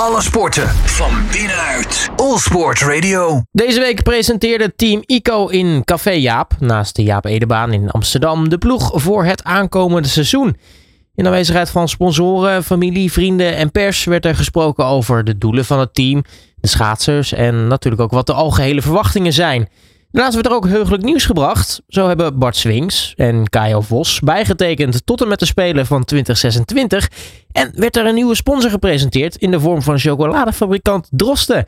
Alle sporten van binnenuit. All Sport Radio. Deze week presenteerde Team ICO in Café Jaap, naast de Jaap Edebaan in Amsterdam, de ploeg voor het aankomende seizoen. In aanwezigheid van sponsoren, familie, vrienden en pers werd er gesproken over de doelen van het team, de schaatsers en natuurlijk ook wat de algehele verwachtingen zijn. Daarnaast werd er ook heugelijk nieuws gebracht. Zo hebben Bart Swings en Kajo Vos bijgetekend tot en met de Spelen van 2026. En werd er een nieuwe sponsor gepresenteerd in de vorm van chocoladefabrikant Drosten.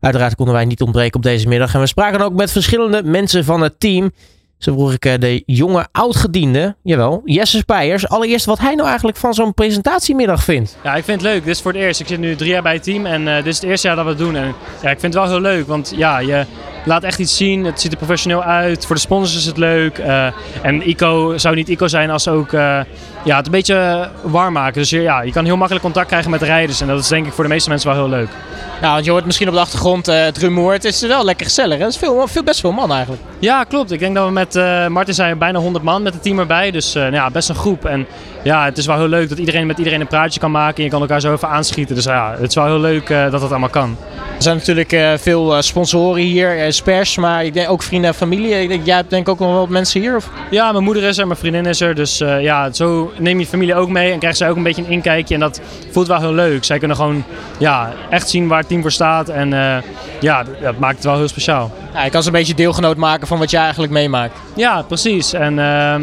Uiteraard konden wij niet ontbreken op deze middag. En we spraken ook met verschillende mensen van het team. Zo vroeg ik eh, de jonge oudgediende, jawel, Jesse Spijers. Allereerst wat hij nou eigenlijk van zo'n presentatiemiddag vindt. Ja, ik vind het leuk. Dit is voor het eerst. Ik zit nu drie jaar bij het team en uh, dit is het eerste jaar dat we het doen. En ja, ik vind het wel heel leuk, want ja, je laat echt iets zien. Het ziet er professioneel uit. Voor de sponsors is het leuk. Uh, en ICO zou niet ICO zijn als ze ook uh, ja, het een beetje warm maken. Dus je, ja, je kan heel makkelijk contact krijgen met de rijders. En dat is denk ik voor de meeste mensen wel heel leuk. Ja, want je hoort misschien op de achtergrond uh, het rumoer. Het is wel lekker gezellig. Het is veel, veel, best veel man eigenlijk. Ja, klopt. Ik denk dat we met Martin zijn bijna 100 man met het team erbij. Dus uh, ja, best een groep. En ja, het is wel heel leuk dat iedereen met iedereen een praatje kan maken. En je kan elkaar zo even aanschieten. Dus ja, het is wel heel leuk dat dat allemaal kan. Er zijn natuurlijk veel sponsoren hier, spers, maar ik denk ook vrienden en familie. Ik denk, jij hebt denk ik ook nog wel wat mensen hier? Of? Ja, mijn moeder is er, mijn vriendin is er. Dus ja, zo neem je familie ook mee en krijgt zij ook een beetje een inkijkje. En dat voelt wel heel leuk. Zij kunnen gewoon ja, echt zien waar het team voor staat. En uh, ja, dat maakt het wel heel speciaal. Ja, je kan ze een beetje deelgenoot maken van wat jij eigenlijk meemaakt. Ja, precies. En uh,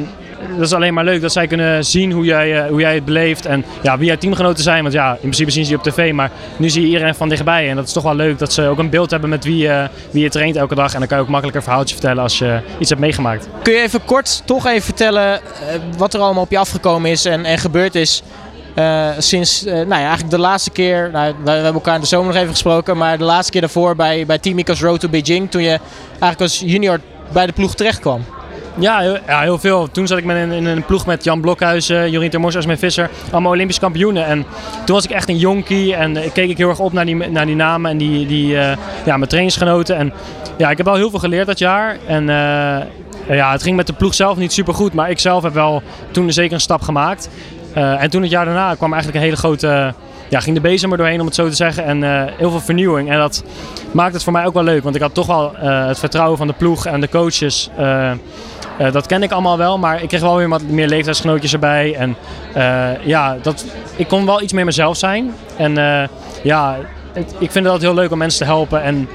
dat is alleen maar leuk dat zij kunnen zien hoe jij, uh, hoe jij het beleeft en ja, wie jouw teamgenoten zijn. Want ja, in principe zien ze je op tv, maar nu zie je iedereen van dichtbij. En dat is toch wel leuk dat ze ook een beeld hebben met wie, uh, wie je traint elke dag. En dan kan je ook makkelijker een verhaaltje vertellen als je iets hebt meegemaakt. Kun je even kort toch even vertellen uh, wat er allemaal op je afgekomen is en, en gebeurd is sinds, nou ja, eigenlijk de laatste keer, nou, we, hebben elkaar in de zomer nog even gesproken, maar de laatste keer daarvoor bij, bij Team Ico's Road to Beijing, toen je eigenlijk als junior bij de ploeg terecht kwam. Ja, heel, ja, heel veel. Toen zat ik met in, een ploeg met Jan Blokhuizen, Jorien Termors mijn visser. Allemaal Olympisch kampioenen. En toen was ik echt een jonkie en uh, keek ik heel erg op naar die, naar die namen en die, die, uh, ja, mijn trainingsgenoten. En ja, ik heb wel heel veel geleerd dat jaar. En uh, ja, het ging met de ploeg zelf niet super goed, maar ik zelf heb wel toen zeker een stap gemaakt. En toen het jaar daarna kwam eigenlijk een hele grote. Ja, ging de bezem er doorheen om het zo te zeggen. En heel veel vernieuwing. En dat maakt het voor mij ook wel leuk. Want ik had toch wel het vertrouwen van de ploeg en de coaches. Dat ken ik allemaal wel. Maar ik kreeg wel weer wat meer leeftijdsgenootjes erbij. En ja, dat, ik kon wel iets meer mezelf zijn. En ja, het, ik vind het altijd heel leuk om mensen te helpen. En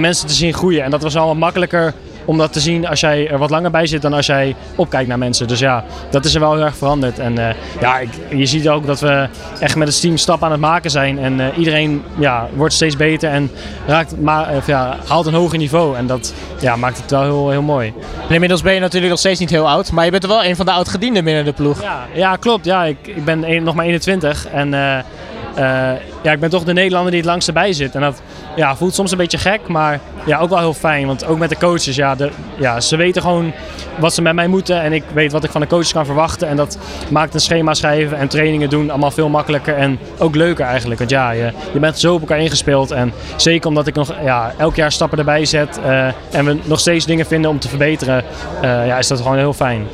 mensen te zien groeien. En dat was allemaal makkelijker om dat te zien als jij er wat langer bij zit dan als jij opkijkt naar mensen. Dus ja, dat is er wel heel erg veranderd. En uh, ja, ik, je ziet ook dat we echt met het team stappen aan het maken zijn. En uh, iedereen ja, wordt steeds beter en raakt, maar, ja, haalt een hoger niveau. En dat ja, maakt het wel heel, heel mooi. En inmiddels ben je natuurlijk nog steeds niet heel oud, maar je bent er wel een van de oudgedienden binnen de ploeg. Ja, ja klopt. Ja, ik, ik ben een, nog maar 21 en Uh, ja, ik ben toch de Nederlander die het langst erbij zit. En dat ja, voelt soms een beetje gek, maar ja, ook wel heel fijn. Want ook met de coaches, ja, de, ja, ze weten gewoon wat ze met mij moeten. En ik weet wat ik van de coaches kan verwachten. En dat maakt een schema schrijven en trainingen doen allemaal veel makkelijker en ook leuker eigenlijk. Want ja, je, je bent zo op elkaar ingespeeld. En zeker omdat ik nog ja, elk jaar stappen erbij zet uh, en we nog steeds dingen vinden om te verbeteren, uh, ja, is dat gewoon heel fijn.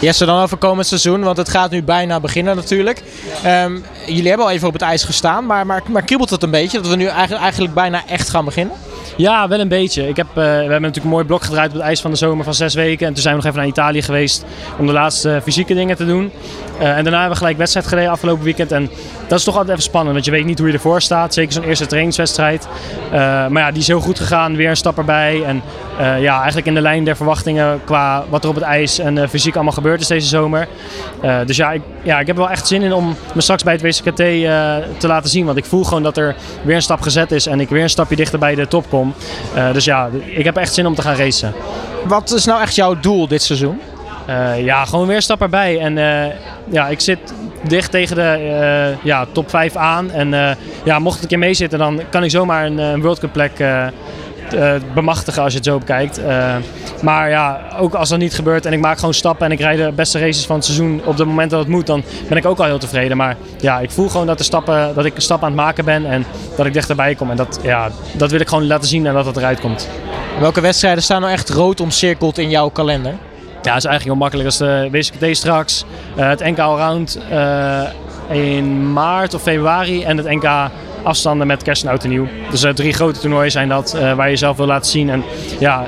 Jesse, dan over komend seizoen, want het gaat nu bijna beginnen natuurlijk. Um, jullie hebben al even op het ijs gestaan, maar, maar, het een beetje dat we nu eigenlijk, eigenlijk bijna echt gaan beginnen? Ja, wel een beetje. Ik heb, uh, we hebben natuurlijk een mooi blok gedraaid op het ijs van de zomer van zes weken. En toen zijn we nog even naar Italië geweest om de laatste fysieke dingen te doen. Uh, en daarna hebben we gelijk wedstrijd gereden afgelopen weekend. En dat is toch altijd even spannend, want je weet niet hoe je ervoor staat. Zeker zo'n eerste trainingswedstrijd. Maar ja, die is heel goed gegaan. Weer een stap erbij. En ja, eigenlijk in de lijn der verwachtingen qua wat er op het ijs en fysiek allemaal gebeurd is deze zomer. dus ja ik, ja, ik heb wel echt zin in om me straks bij het WCKT te laten zien. Want ik voel gewoon dat er weer een stap gezet is. En ik weer een stapje dichter bij de top kom. Dus ja, ik heb echt zin om te gaan racen. Wat is nou echt jouw doel dit seizoen? Ja, gewoon weer een stap erbij. En ja, ik zit dicht tegen de ja, top 5 aan. En ja, mocht ik een keer meezitten, dan kan ik zomaar een, een World Cup plek bemachtigen als je het zo bekijkt. maar ja, ook als dat niet gebeurt en ik maak gewoon stappen en ik rijd de beste races van het seizoen op het moment dat het moet, dan ben ik ook al heel tevreden. Maar ja, ik voel gewoon dat, de stappen, dat ik een stap aan het maken ben en dat ik dichterbij kom. En dat, ja, dat wil ik gewoon laten zien en dat het eruit komt. Welke wedstrijden staan nou echt rood omcirkeld in jouw kalender? Ja, dat is eigenlijk heel makkelijk. Als de WCT straks, het NK Allround in maart of februari en het NK afstanden met kerst en oud en nieuw. Dus drie grote toernooien zijn dat, waar je jezelf wil laten zien. En ja,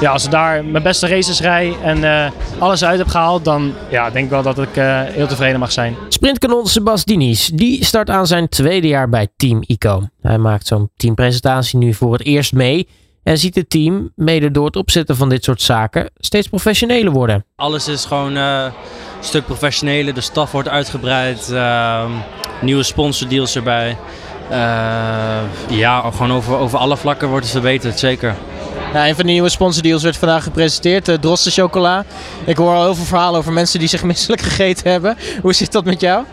ja, als ik daar mijn beste races rij en alles uit heb gehaald, dan ja, denk ik wel dat ik heel tevreden mag zijn. Sprintkanon Sebas Diniz, die start aan zijn tweede jaar bij Team ICO. Hij maakt zo'n teampresentatie nu voor het eerst mee en ziet het team, mede door het opzetten van dit soort zaken, steeds professioneler worden. Alles is gewoon uh, een stuk professioneler. De staf wordt uitgebreid. Uh, nieuwe sponsordeals erbij. Uh, ja, gewoon over, over alle vlakken wordt het verbeterd, zeker. Ja, een van de nieuwe sponsordeals werd vandaag gepresenteerd, uh, Drosten Chocola. Ik hoor al heel veel verhalen over mensen die zich misselijk gegeten hebben. Hoe zit dat met jou?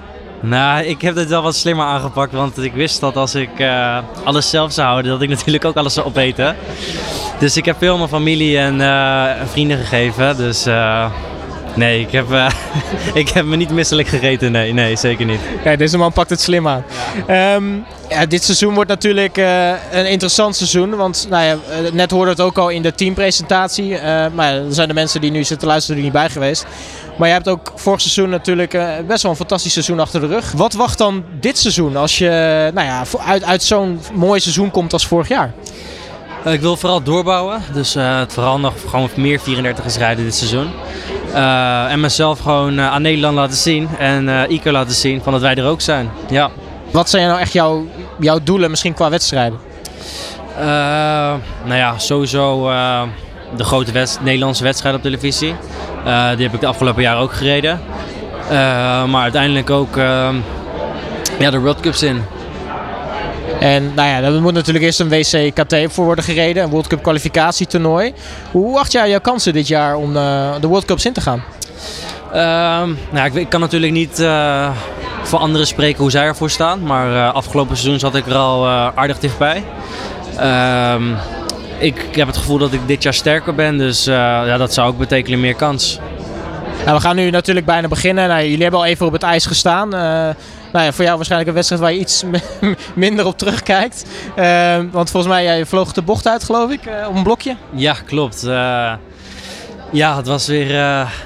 Nou, ik heb dit wel wat slimmer aangepakt, want ik wist dat als ik uh, alles zelf zou houden, dat ik natuurlijk ook alles zou opeten. Dus ik heb veel mijn familie en uh, vrienden gegeven, dus uh, nee, ik heb, ik heb me niet misselijk gegeten, nee, nee, zeker niet. Ja, deze man pakt het slim aan. Um, ja, dit seizoen wordt natuurlijk een interessant seizoen, want nou ja, net hoorde het ook al in de teampresentatie, maar er zijn de mensen die nu zitten luisteren die niet bij geweest. Maar je hebt ook vorig seizoen natuurlijk uh, best wel een fantastisch seizoen achter de rug. Wat wacht dan dit seizoen als je nou ja, uit, uit zo'n mooi seizoen komt als vorig jaar? Ik wil vooral doorbouwen. Dus uh, vooral nog gewoon meer 34 rijden dit seizoen. En mezelf gewoon aan Nederland laten zien. En Ico laten zien van dat wij er ook zijn. Ja. Wat zijn nou echt jouw, jouw doelen misschien qua wedstrijden? nou ja, sowieso de grote wedst Nederlandse wedstrijd op televisie. Uh, die heb ik de afgelopen jaren ook gereden. Uh, maar uiteindelijk ook uh, ja, de World Cups in. En nou ja, er moet natuurlijk eerst een WCKT voor worden gereden, een World Cup kwalificatietoernooi. Hoe acht jij jouw kansen dit jaar om de World Cups in te gaan? Ehm, nou, ik, ik, kan natuurlijk niet voor anderen spreken hoe zij ervoor staan. Maar afgelopen seizoen zat ik er al aardig dichtbij. Ehm, ik heb het gevoel dat ik dit jaar sterker ben. Dus ja, dat zou ook betekenen meer kans. Nou, we gaan nu natuurlijk bijna beginnen. Nou, jullie hebben al even op het ijs gestaan. Uh, nou ja, voor jou waarschijnlijk een wedstrijd waar je iets minder op terugkijkt. Uh, want volgens mij, jij vloog de bocht uit, geloof ik, op een blokje. Ja, klopt. ja, het was weer,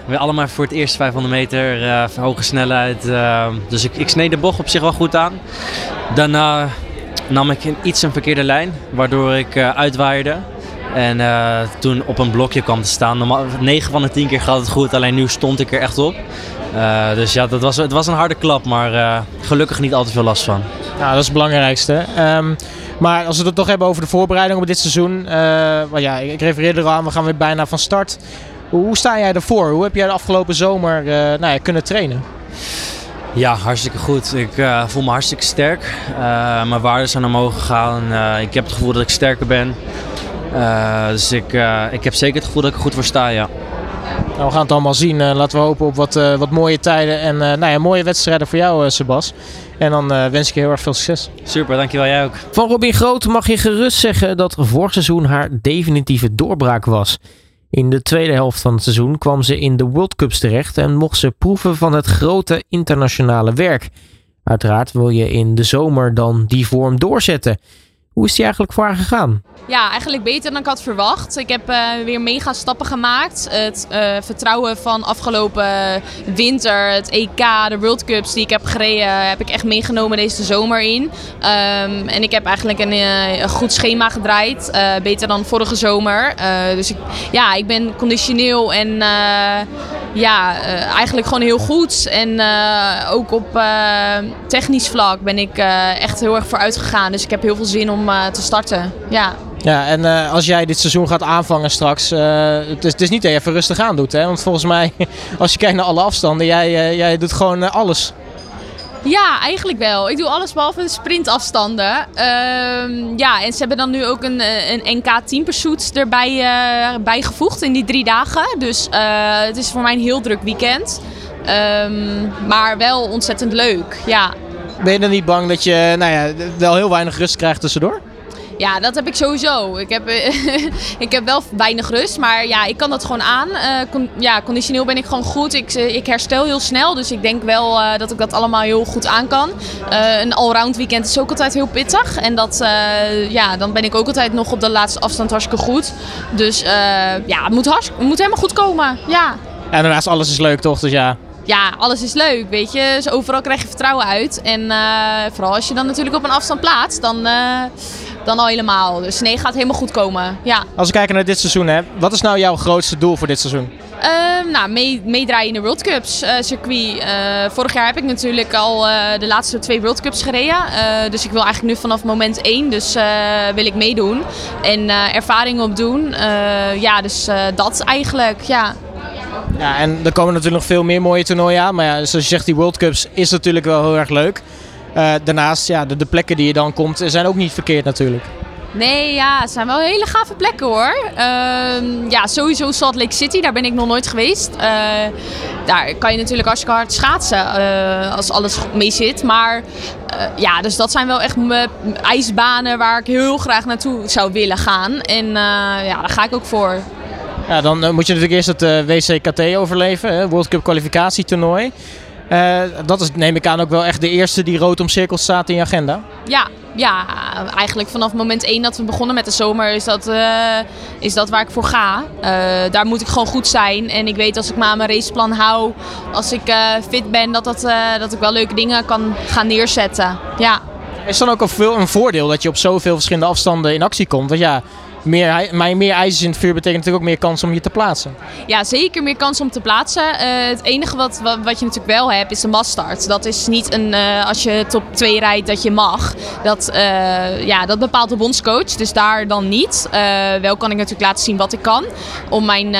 weer allemaal voor het eerst 500 meter, hoge snelheid. dus ik, ik sneed de bocht op zich wel goed aan. Daarna nam ik een, iets een verkeerde lijn, waardoor ik uh, uitwaaide. En uh, toen op een blokje kwam te staan. Normaal, 9 van de 10 keer gaat het goed, alleen nu stond ik er echt op. Uh, dus ja, dat was, het was een harde klap, maar gelukkig niet al te veel last van. Nou, dat is het belangrijkste. Um, maar als we het toch hebben over de voorbereiding op dit seizoen. maar ja, ik refereerde er al aan, we gaan weer bijna van start. Hoe sta jij ervoor? Hoe heb jij de afgelopen zomer nou ja, kunnen trainen? Ja, hartstikke goed. Ik uh, voel me hartstikke sterk. Uh, mijn waarden zijn omhoog gegaan. Uh, ik heb het gevoel dat ik sterker ben. Dus ik, ik heb zeker het gevoel dat ik er goed voor sta, ja. Nou, we gaan het allemaal zien. laten we hopen op wat, wat mooie tijden en nou ja, mooie wedstrijden voor jou, Sebas. En dan wens ik je heel erg veel succes. Super, dankjewel jij ook. Van Robin Groot mag je gerust zeggen dat vorig seizoen haar definitieve doorbraak was. In de tweede helft van het seizoen kwam ze in de World Cups terecht en mocht ze proeven van het grote internationale werk. Uiteraard wil je in de zomer dan die vorm doorzetten. Hoe is die eigenlijk voor haar gegaan? Ja, eigenlijk beter dan ik had verwacht. Ik heb uh, weer mega stappen gemaakt. Het uh, vertrouwen van afgelopen winter, het EK, de World Cups die ik heb gereden, heb ik echt meegenomen deze zomer in. Um, en ik heb eigenlijk een, uh, een goed schema gedraaid. beter dan vorige zomer. dus ik, ja, ik ben conditioneel en ja, eigenlijk gewoon heel goed. En ook op technisch vlak ben ik echt heel erg vooruit gegaan. Dus ik heb heel veel zin om te starten. Ja. Ja, en uh, als jij dit seizoen gaat aanvangen straks, uh, het, is, het is niet dat je even rustig aan doet. Hè? Want volgens mij, als je kijkt naar alle afstanden, jij, uh, jij doet gewoon alles. Ja, eigenlijk wel. Ik doe alles behalve de sprintafstanden. Ehm, ja, en ze hebben dan nu ook een, een NK 10 pursuit erbij bijgevoegd in die drie dagen. Dus het is voor mij een heel druk weekend. Um, maar wel ontzettend leuk, ja. Ben je dan niet bang dat je nou ja, wel heel weinig rust krijgt tussendoor? Ja, dat heb ik sowieso. Ik heb, ik heb wel weinig rust, maar ja, ik kan dat gewoon aan. Uh, ja, conditioneel ben ik gewoon goed. Ik, eh, ik herstel heel snel, dus ik denk wel uh, dat ik dat allemaal heel goed aan kan. Uh, een allround weekend is ook altijd heel pittig. En dat, ja, dan ben ik ook altijd nog op de laatste afstand hartstikke goed. Dus ja, het moet, het moet helemaal goed komen. Ja. En daarnaast alles is leuk toch? Dus ja, ja, alles is leuk, weet je. Dus overal krijg je vertrouwen uit. En vooral als je dan natuurlijk op een afstand plaatst, dan, dan al helemaal. Dus nee, gaat helemaal goed komen. Ja. Als we kijken naar dit seizoen, hè, wat is nou jouw grootste doel voor dit seizoen? Uh, nou, meedraaien in de World Cups uh, circuit. Vorig jaar heb ik natuurlijk al de laatste twee World Cups gereden. dus ik wil eigenlijk nu vanaf moment 1 dus, wil ik meedoen. En ervaring opdoen. ja, dus dat eigenlijk, ja. Ja, en er komen natuurlijk nog veel meer mooie toernooien aan. Maar ja, zoals je zegt, die World Cups is natuurlijk wel heel erg leuk. daarnaast, ja, de, plekken die je dan komt, zijn ook niet verkeerd natuurlijk. Nee, ja, het zijn wel hele gave plekken hoor. Uh, ja, sowieso Salt Lake City, daar ben ik nog nooit geweest. Uh, daar kan je natuurlijk hartstikke hard schaatsen als alles mee zit. Maar eh, ja, dus dat zijn wel echt ijsbanen waar ik heel graag naartoe zou willen gaan. En ja, daar ga ik ook voor. Ja, dan moet je natuurlijk eerst het WCKT overleven, hè? World Cup kwalificatietoernooi. dat is neem ik aan ook wel echt de eerste die rood omcirkeld staat in je agenda. Ja, ja, eigenlijk vanaf moment 1 dat we begonnen met de zomer is dat, uh, is dat waar ik voor ga. Uh, daar moet ik gewoon goed zijn. En ik weet als ik maar aan mijn raceplan hou, als ik uh, fit ben, dat, dat, dat ik wel leuke dingen kan gaan neerzetten. Ja. Is dan ook een voordeel dat je op zoveel verschillende afstanden in actie komt? Want ja, meer, meer ijzers in het vuur betekent natuurlijk ook meer kans om je te plaatsen. Ja, zeker meer kans om te plaatsen. Uh, het enige wat, wat, je natuurlijk wel hebt is de massstart. Dat is niet een, uh, als je top 2 rijdt dat je mag. Dat, uh, ja, dat bepaalt de bondscoach, dus daar dan niet. wel kan ik natuurlijk laten zien wat ik kan. Om, mijn,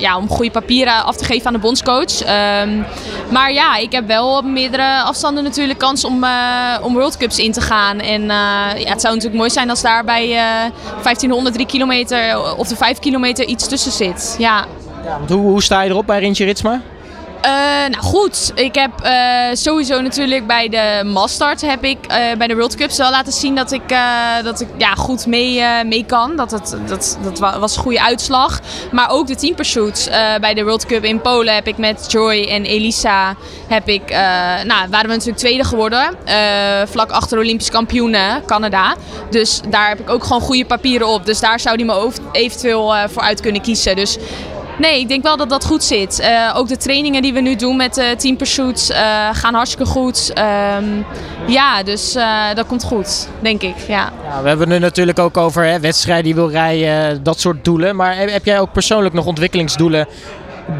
ja, om goede papieren af te geven aan de bondscoach. Um, maar ja, ik heb wel op meerdere afstanden natuurlijk kans om, om World Cups in te gaan. En ja, het zou natuurlijk mooi zijn als daar bij 1500 drie kilometer of de vijf kilometer iets tussen zit. Ja. ja hoe, hoe sta je erop bij Rintje Ritsma? Uh, nou goed, ik heb uh, sowieso natuurlijk bij de Mastart heb ik uh, bij de World Cups wel laten zien dat ik, dat ik ja, goed mee, mee kan. Dat, het, dat, dat was een goede uitslag. Maar ook de team pursuits bij de World Cup in Polen heb ik met Joy en Elisa heb ik, nou, waren we natuurlijk tweede geworden. vlak achter Olympisch kampioenen Canada. Dus daar heb ik ook gewoon goede papieren op. Dus daar zou die me eventueel voor uit kunnen kiezen. Dus Nee, ik denk wel dat dat goed zit. Uh, ook de trainingen die we nu doen met uh, Team Pursuits uh, gaan hartstikke goed. Um, ja, dus dat komt goed, denk ik. Ja. ja we hebben het nu natuurlijk ook over hè, wedstrijden die wil rijden, dat soort doelen. Maar heb jij ook persoonlijk nog ontwikkelingsdoelen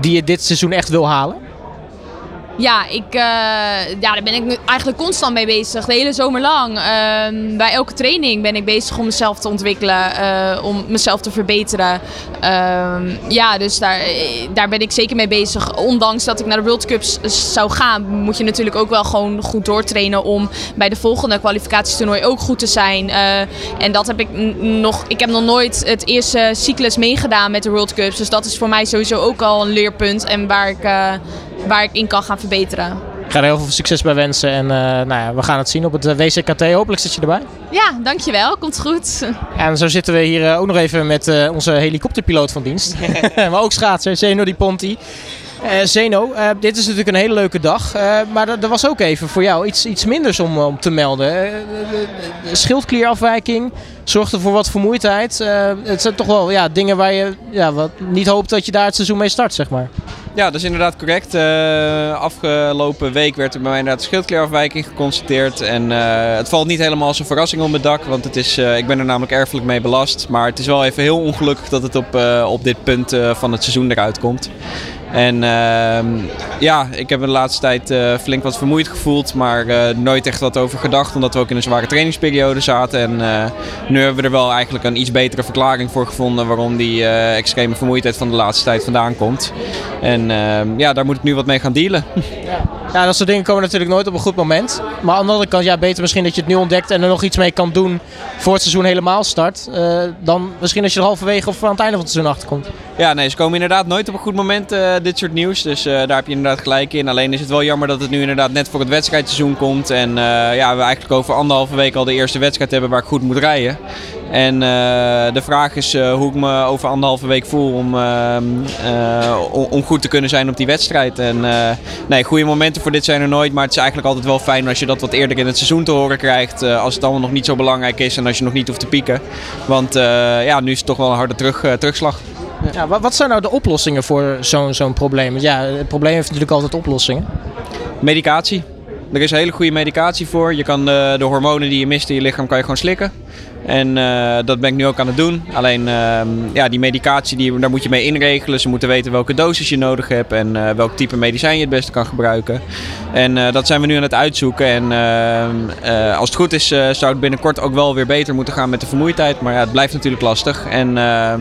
die je dit seizoen echt wil halen? Ja, ik, uh, ja, daar ben ik eigenlijk constant mee bezig. De hele zomer lang. Uh, bij elke training ben ik bezig om mezelf te ontwikkelen. Uh, om mezelf te verbeteren. Ehm, ja, dus daar, daar ben ik zeker mee bezig. Ondanks dat ik naar de World Cups zou gaan, moet je natuurlijk ook wel gewoon goed doortrainen. Om bij de volgende kwalificatietoernooi ook goed te zijn. Eh, en dat heb ik nog. Ik heb nog nooit het eerste cyclus meegedaan met de World Cups. Dus dat is voor mij sowieso ook al een leerpunt. En waar ik waar ik in kan gaan verbeteren. Ik ga er heel veel succes bij wensen en uh, nou ja, we gaan het zien op het eh, WCKT. Hopelijk zit je erbij. Ja, dankjewel. Komt goed. En zo zitten we hier ook nog even met onze helikopterpiloot van dienst. maar ook schaatser, Zeno Di Ponti. Uh, Zeno, uh, dit is natuurlijk een hele leuke dag. Uh, maar er was ook even voor jou iets, iets minders om, om te melden. schildklierafwijking zorgde voor wat vermoeidheid. het zijn toch wel ja, dingen waar je ja, wat niet hoopt dat je daar het seizoen mee start, zeg maar. Ja, dat is inderdaad correct. afgelopen week werd er bij mij inderdaad schildklierafwijking geconstateerd. En het valt niet helemaal als een verrassing om het dak. Want het is, ik ben er namelijk erfelijk mee belast. Maar het is wel even heel ongelukkig dat het op, op dit punt van het seizoen eruit komt. En uh, ja, ik heb de laatste tijd uh, flink wat vermoeid gevoeld, maar uh, nooit echt wat over gedacht, omdat we ook in een zware trainingsperiode zaten. En uh, nu hebben we er wel eigenlijk een iets betere verklaring voor gevonden waarom die extreme vermoeidheid van de laatste tijd vandaan komt. En ehm, ja, daar moet ik nu wat mee gaan dealen. Ja. Ja, dat soort dingen komen natuurlijk nooit op een goed moment. Maar aan de andere kant, ja, beter misschien dat je het nu ontdekt en er nog iets mee kan doen voor het seizoen helemaal start. dan misschien als je er halverwege of aan het einde van het seizoen achterkomt. Ja, nee, ze komen inderdaad nooit op een goed moment, uh, dit soort nieuws. Dus uh, daar heb je inderdaad gelijk in. Alleen is het wel jammer dat het nu inderdaad net voor het wedstrijdseizoen komt. En ja, we eigenlijk over anderhalve week al de eerste wedstrijd hebben waar ik goed moet rijden. En de vraag is hoe ik me over anderhalve week voel om, om goed te kunnen zijn op die wedstrijd. En nee, goede momenten voor dit zijn er nooit. Maar het is eigenlijk altijd wel fijn als je dat wat eerder in het seizoen te horen krijgt. als het allemaal nog niet zo belangrijk is en als je nog niet hoeft te pieken. Want ja, nu is het toch wel een harde terug, terugslag. Ja, wa- wat zijn nou de oplossingen voor zo'n zo'n probleem? Ja, het probleem heeft natuurlijk altijd oplossingen. Medicatie. Er is hele goede medicatie voor. Je kan de, de hormonen die je mist in je lichaam kan je gewoon slikken. En eh, dat ben ik nu ook aan het doen. Alleen ehm, ja, die medicatie, die, daar moet je mee inregelen. Ze moeten weten welke dosis je nodig hebt en eh, welk type medicijn je het beste kan gebruiken. En eh, dat zijn we nu aan het uitzoeken. En ehm, eh, als het goed is, zou het binnenkort ook wel weer beter moeten gaan met de vermoeidheid. Maar ja, het blijft natuurlijk lastig. En ehm,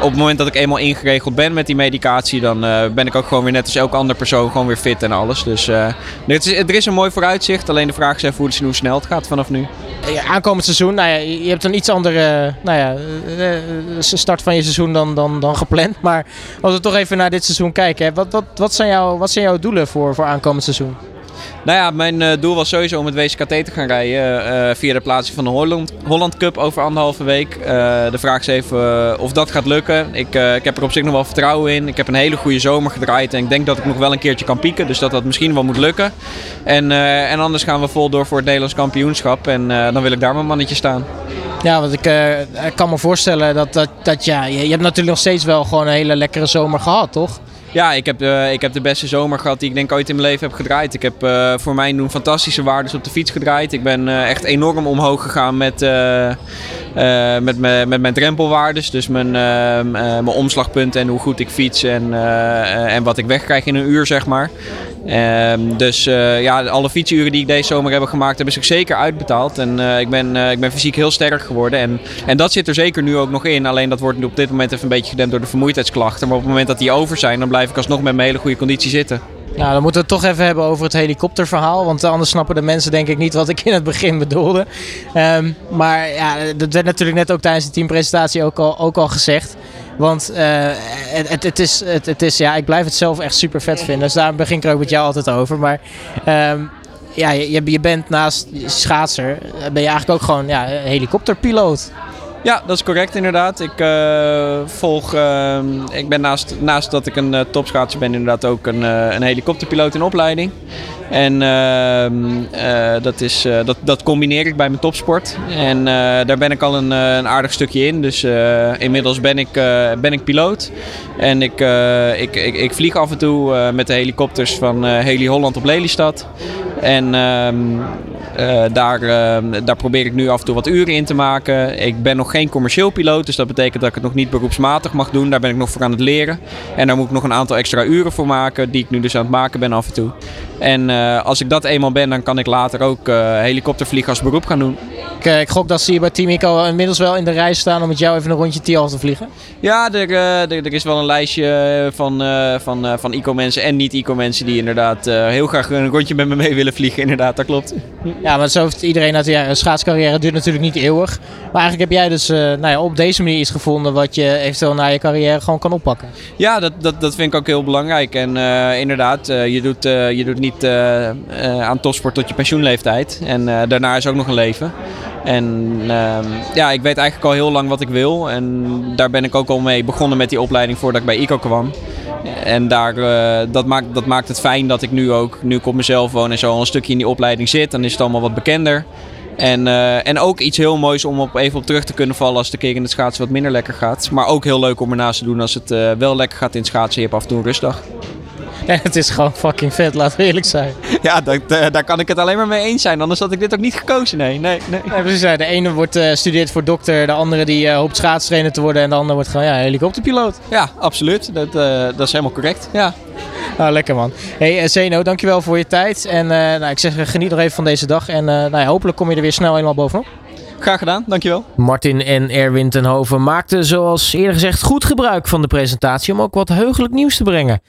op het moment dat ik eenmaal ingeregeld ben met die medicatie, dan ben ik ook gewoon weer net als elke andere persoon gewoon weer fit en alles. Dus het is, er is een mooi vooruitzicht. Alleen de vraag is even hoe, hoe snel het gaat vanaf nu. Aankomend seizoen, nou ja, je hebt een iets andere nou ja, eh, eh, start van je seizoen dan, dan, dan gepland. Maar als we toch even naar dit seizoen kijken, hè, wat, wat, wat, zijn, jouw, wat zijn jouw doelen voor, voor aankomend seizoen? Nou ja, mijn eh, doel was sowieso om het WCKT te gaan rijden eh, via de plaatsing van de Holland, Holland Cup over anderhalve week. Eh, de vraag is even of dat gaat lukken. Ik, ik heb er op zich nog wel vertrouwen in. Ik heb een hele goede zomer gedraaid en ik denk dat ik nog wel een keertje kan pieken. Dus dat dat misschien wel moet lukken. En, en anders gaan we vol door voor het Nederlands kampioenschap. En dan wil ik daar mijn mannetje staan. Ja, want ik, ik kan me voorstellen dat, dat, dat ja, je, je hebt natuurlijk nog steeds wel gewoon een hele lekkere zomer gehad, toch? Ja, ik heb, eh, ik heb de beste zomer gehad die ik denk ooit in mijn leven heb gedraaid. Ik heb eh, voor mij doen fantastische waardes op de fiets gedraaid. Ik ben eh, echt enorm omhoog gegaan met, met, mijn- met mijn drempelwaardes. Dus mijn, mijn omslagpunten en hoe goed ik fiets en, en wat ik wegkrijg in een uur, zeg maar. Ehm, dus eh, ja, alle fietsuren die ik deze zomer heb gemaakt, hebben zich zeker uitbetaald. En eh, ik, ben, eh, ik ben fysiek heel sterk geworden. En, en dat zit er zeker nu ook nog in. Alleen dat wordt op dit moment even een beetje gedempt door de vermoeidheidsklachten. Maar op het moment dat die over zijn, dan blijf ik alsnog met mijn hele goede conditie zitten. Nou, dan moeten we het toch even hebben over het helikopterverhaal. Want anders snappen de mensen denk ik niet wat ik in het begin bedoelde. Ehm, maar ja, dat werd natuurlijk net ook tijdens de teampresentatie ook al, ook al gezegd. Want eh, het, het, het, is, het, het is, ja, ik blijf het zelf echt super vet vinden. Dus daar begin ik er ook met jou altijd over. Maar ehm, ja, je, je bent naast schaatser, ben je eigenlijk ook gewoon ja, helikopterpiloot. Ja, dat is correct inderdaad. Ik eh, volg, eh, ik ben naast, naast dat ik een uh, topschaatser ben inderdaad ook een, een helikopterpiloot in opleiding. En dat, is, dat, dat combineer ik bij mijn topsport. En daar ben ik al een, een aardig stukje in. Dus inmiddels ben ik, ben ik piloot. En ik, ik, ik, ik, vlieg af en toe met de helikopters van Heli Holland op Lelystad. En ehm, uh, daar, uh, daar probeer ik nu af en toe wat uren in te maken. Ik ben nog geen commercieel piloot, dus dat betekent dat ik het nog niet beroepsmatig mag doen. Daar ben ik nog voor aan het leren. En daar moet ik nog een aantal extra uren voor maken, die ik nu dus aan het maken ben af en toe. En uh, als ik dat eenmaal ben, dan kan ik later ook helikoptervliegen als beroep gaan doen. Ik, ik, gok dat ze hier bij Team Ico inmiddels wel in de rij staan om met jou even een rondje Tialf te vliegen. Ja, er, er, er, is wel een lijstje van, van, van Ico-mensen en niet-Ico-mensen die inderdaad heel graag een rondje met me mee willen vliegen. Inderdaad, dat klopt. Ja, maar zo heeft iedereen uit ja, een schaatscarrière duurt natuurlijk niet eeuwig. Maar eigenlijk heb jij dus uh, nou ja, op deze manier iets gevonden wat je eventueel na je carrière gewoon kan oppakken. Ja, dat, dat, dat vind ik ook heel belangrijk. En uh, inderdaad, uh, je, doet, je doet niet aan topsport tot je pensioenleeftijd. En daarna is ook nog een leven. En ehm, ja, ik weet eigenlijk al heel lang wat ik wil. En daar ben ik ook al mee begonnen met die opleiding voordat ik bij ICO kwam. En daar, uh, dat, maakt, dat maakt het fijn dat ik nu ook, nu ik op mezelf woon en zo een stukje in die opleiding zit, dan is het allemaal wat bekender. En, uh, en ook iets heel moois om op, even op terug te kunnen vallen als een keer in het schaatsen wat minder lekker gaat. Maar ook heel leuk om ernaast te doen als het uh, wel lekker gaat in het schaatsen. Je hebt af en toe een rustdag. En het is gewoon fucking vet, laten we eerlijk zijn. Ja, dat, uh, daar kan ik het alleen maar mee eens zijn. Anders had ik dit ook niet gekozen. Nee, nee, nee. nee precies. De ene wordt uh, studeert voor dokter, de andere die uh, hoopt schaatstrainer te worden en de andere wordt gewoon ja, helikopterpiloot. Ja, absoluut. Dat, dat is helemaal correct. Ja. Ah, lekker man. Hey Zeno, dankjewel voor je tijd. En nou, ik zeg geniet nog even van deze dag. En nou ja, hopelijk kom je er weer snel helemaal bovenop. Graag gedaan, dankjewel. Martin en Erwin Tenhoven maakten zoals eerder gezegd goed gebruik van de presentatie om ook wat heugelijk nieuws te brengen.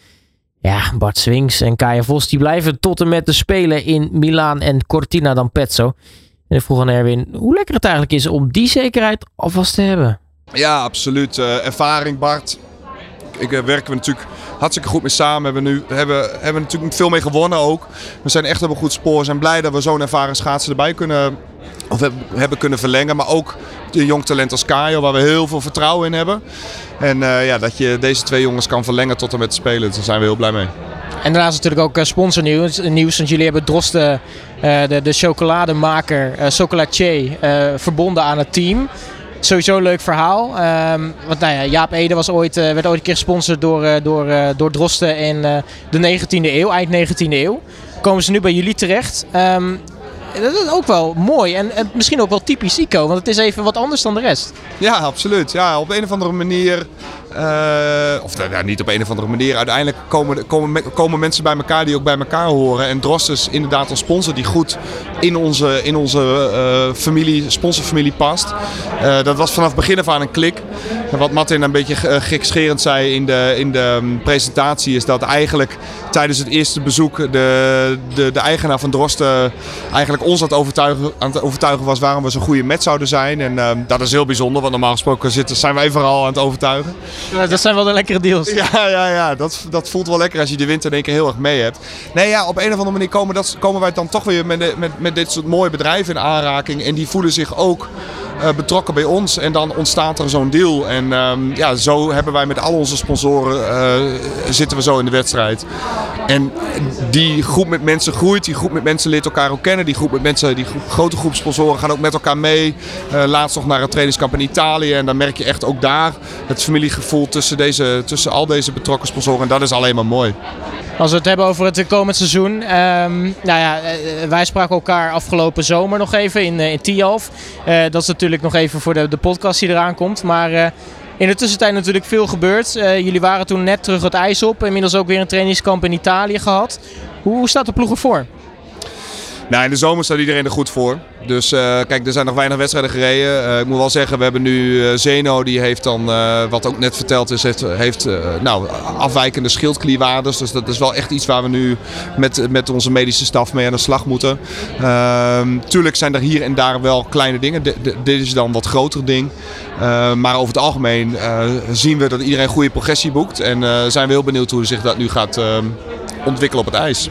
Ja, Bart Swings en Kaya Vos die blijven tot en met de Spelen in Milaan en Cortina d'Ampezzo. En ik vroeg aan Erwin hoe lekker het eigenlijk is om die zekerheid alvast te hebben. Ja, absoluut. Uh, ervaring, Bart. Ik uh, werken we natuurlijk hartstikke goed mee samen. Hebben nu hebben, hebben natuurlijk veel mee gewonnen ook. We zijn echt op een goed spoor. We zijn blij dat we zo'n ervaren schaatsen erbij kunnen of hebben, kunnen verlengen. Maar ook een jong talent als Kajo, waar we heel veel vertrouwen in hebben. En uh, ja, dat je deze twee jongens kan verlengen tot en met spelen, daar zijn we heel blij mee. En daarnaast natuurlijk ook uh, sponsornieuws, nieuws, want jullie hebben Drosten, de, de chocolademaker, uh, chocolatier, verbonden aan het team. Sowieso een leuk verhaal. Ehm, want nou ja, Jaap Ede was ooit, eh, werd ooit een keer gesponsord door, eh, door, eh, door Drosten in eh, de 19e eeuw, eind 19e eeuw. Komen ze nu bij jullie terecht. Ehm, dat is ook wel mooi en, en misschien ook wel typisch ICO, want het is even wat anders dan de rest. Ja, absoluut. Ja, op een of andere manier. Eh, of nou, ja, niet op een of andere manier. Uiteindelijk komen, komen, me- komen mensen bij elkaar die ook bij elkaar horen. En Drost is inderdaad een sponsor die goed in onze, in onze eh, familie, sponsorfamilie past. Eh, dat was vanaf begin af aan een klik. En wat Martin een beetje gekscherend zei in de, in de um, presentatie is dat eigenlijk tijdens het eerste bezoek de, de, de eigenaar van Drosten eigenlijk ons aan het, overtuigen, aan het overtuigen was waarom we zo'n goede match zouden zijn. En dat is heel bijzonder, want normaal gesproken zitten, zijn wij vooral aan het overtuigen. Ja, dat zijn wel de lekkere deals. Ja, ja, ja. Dat, dat voelt wel lekker als je de winter in één keer heel erg mee hebt. Nee, ja, op een of andere manier komen, dat, komen wij dan toch weer met, met, met dit soort mooie bedrijven in aanraking. En die voelen zich ook betrokken bij ons. En dan ontstaat er zo'n deal. En um, ja, zo hebben wij met al onze sponsoren uh, zitten we zo in de wedstrijd. En die groep met mensen groeit, die groep met mensen leert elkaar ook kennen. Die groep met mensen, die grote groep sponsoren gaan ook met elkaar mee. Uh, laatst nog naar een trainingskamp in Italië. En dan merk je echt ook daar het familiegevoel tussen, deze, tussen al deze betrokken sponsoren. En dat is alleen maar mooi. Als we het hebben over het komend seizoen. Um, nou ja, wij spraken elkaar afgelopen zomer nog even in, in Tialf. Dat is natuurlijk nog even voor de, de podcast die eraan komt. Maar in de tussentijd natuurlijk veel gebeurd. Jullie waren toen net terug het ijs op. Inmiddels ook weer een trainingskamp in Italië gehad. Hoe staat de ploeg ervoor? Nou, in de zomer staat iedereen er goed voor. Dus uh, kijk, er zijn nog weinig wedstrijden gereden. Uh, ik moet wel zeggen, we hebben nu uh, Zeno, die heeft dan, wat ook net verteld is, heeft, heeft nou, afwijkende schildklierwaardes. Dus dat is wel echt iets waar we nu met, met onze medische staf mee aan de slag moeten. Ehm, tuurlijk zijn er hier en daar wel kleine dingen. Dit is dan een wat groter ding. maar over het algemeen zien we dat iedereen goede progressie boekt. En zijn we heel benieuwd hoe zich dat nu gaat ehm, ontwikkelen op het ijs.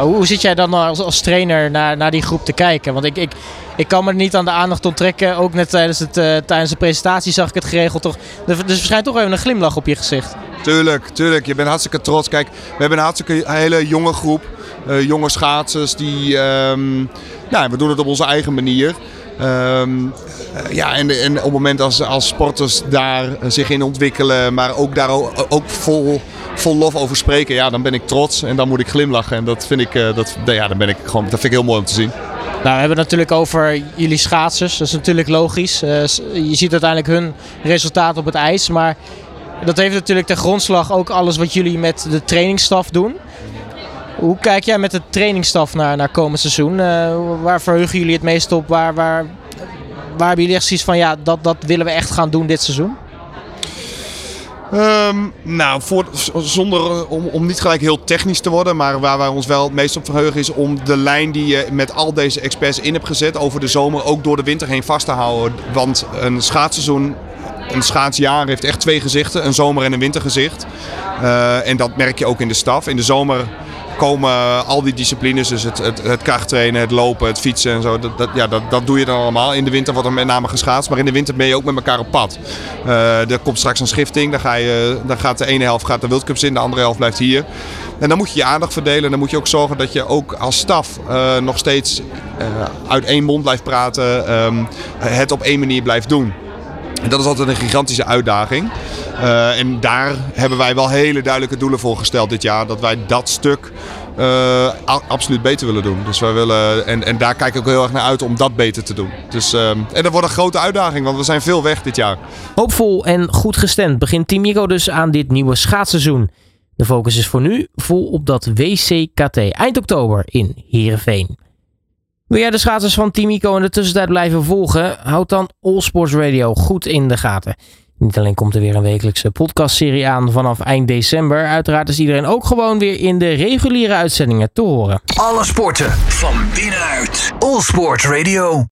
Hoe zit jij dan als, als trainer naar, naar die groep te kijken? Want ik, ik, ik kan me niet aan de aandacht onttrekken. Ook net tijdens, het, uh, tijdens de presentatie zag ik het geregeld. Toch, er, er verschijnt toch even een glimlach op je gezicht. Tuurlijk, tuurlijk. Je bent hartstikke trots. Kijk, we hebben een hartstikke hele jonge groep. Uh, jonge schaatsers die... Um, nou, we doen het op onze eigen manier. Um, ja, en, en op het moment als, als sporters daar zich in ontwikkelen, maar ook daar ook vol, vol lof over spreken, ja, dan ben ik trots en dan moet ik glimlachen. En dat vind ik, uh, dat, ja, dan ben ik gewoon, dat vind ik heel mooi om te zien. Nou, we hebben het natuurlijk over jullie schaatsers. Dat is natuurlijk logisch. Uh, je ziet uiteindelijk hun resultaat op het ijs. Maar dat heeft natuurlijk ten grondslag ook alles wat jullie met de trainingsstaf doen. Hoe kijk jij met de trainingsstaf naar, naar komend seizoen? Uh, waar verheugen jullie het meest op? Waar, waar, waar hebben jullie echt zoiets van, ja, dat, dat willen we echt gaan doen dit seizoen? Um, nou, voor, zonder om, om niet gelijk heel technisch te worden, maar waar wij ons wel het meest op verheugen is om de lijn die je met al deze experts in hebt gezet over de zomer ook door de winter heen vast te houden. Want een schaatsseizoen een schaatsjaar heeft echt twee gezichten, een zomer- en een wintergezicht. Uh, en dat merk je ook in de staf. In de zomer komen al die disciplines, dus het, het, het krachttrainen, het lopen, het fietsen en zo. Dat, dat, ja, dat, dat doe je dan allemaal. In de winter wordt er met name geschaatst, maar in de winter ben je ook met elkaar op pad. Uh, er komt straks een schifting, dan, ga je, dan gaat de ene helft gaat de Cups in, de andere helft blijft hier. En dan moet je je aandacht verdelen en dan moet je ook zorgen dat je ook als staf uh, nog steeds uh, uit één mond blijft praten, um, het op één manier blijft doen. En dat is altijd een gigantische uitdaging. Uh, en daar hebben wij wel hele duidelijke doelen voor gesteld dit jaar. Dat wij dat stuk uh, absoluut beter willen doen. Dus wij willen, en, en daar kijk ik ook heel erg naar uit om dat beter te doen. Dus, uh, en dat wordt een grote uitdaging, want we zijn veel weg dit jaar. Hoopvol en goed gestemd begint Team Ico dus aan dit nieuwe schaatsseizoen. De focus is voor nu vol op dat WCKT eind oktober in Heerenveen. Wil jij de schaatsers van Team Ico in de tussentijd blijven volgen? Houd dan All Sports Radio goed in de gaten. Niet alleen komt er weer een wekelijkse podcastserie aan vanaf eind december. Uiteraard is iedereen ook gewoon weer in de reguliere uitzendingen te horen. Alle sporten van binnenuit. All Sports Radio.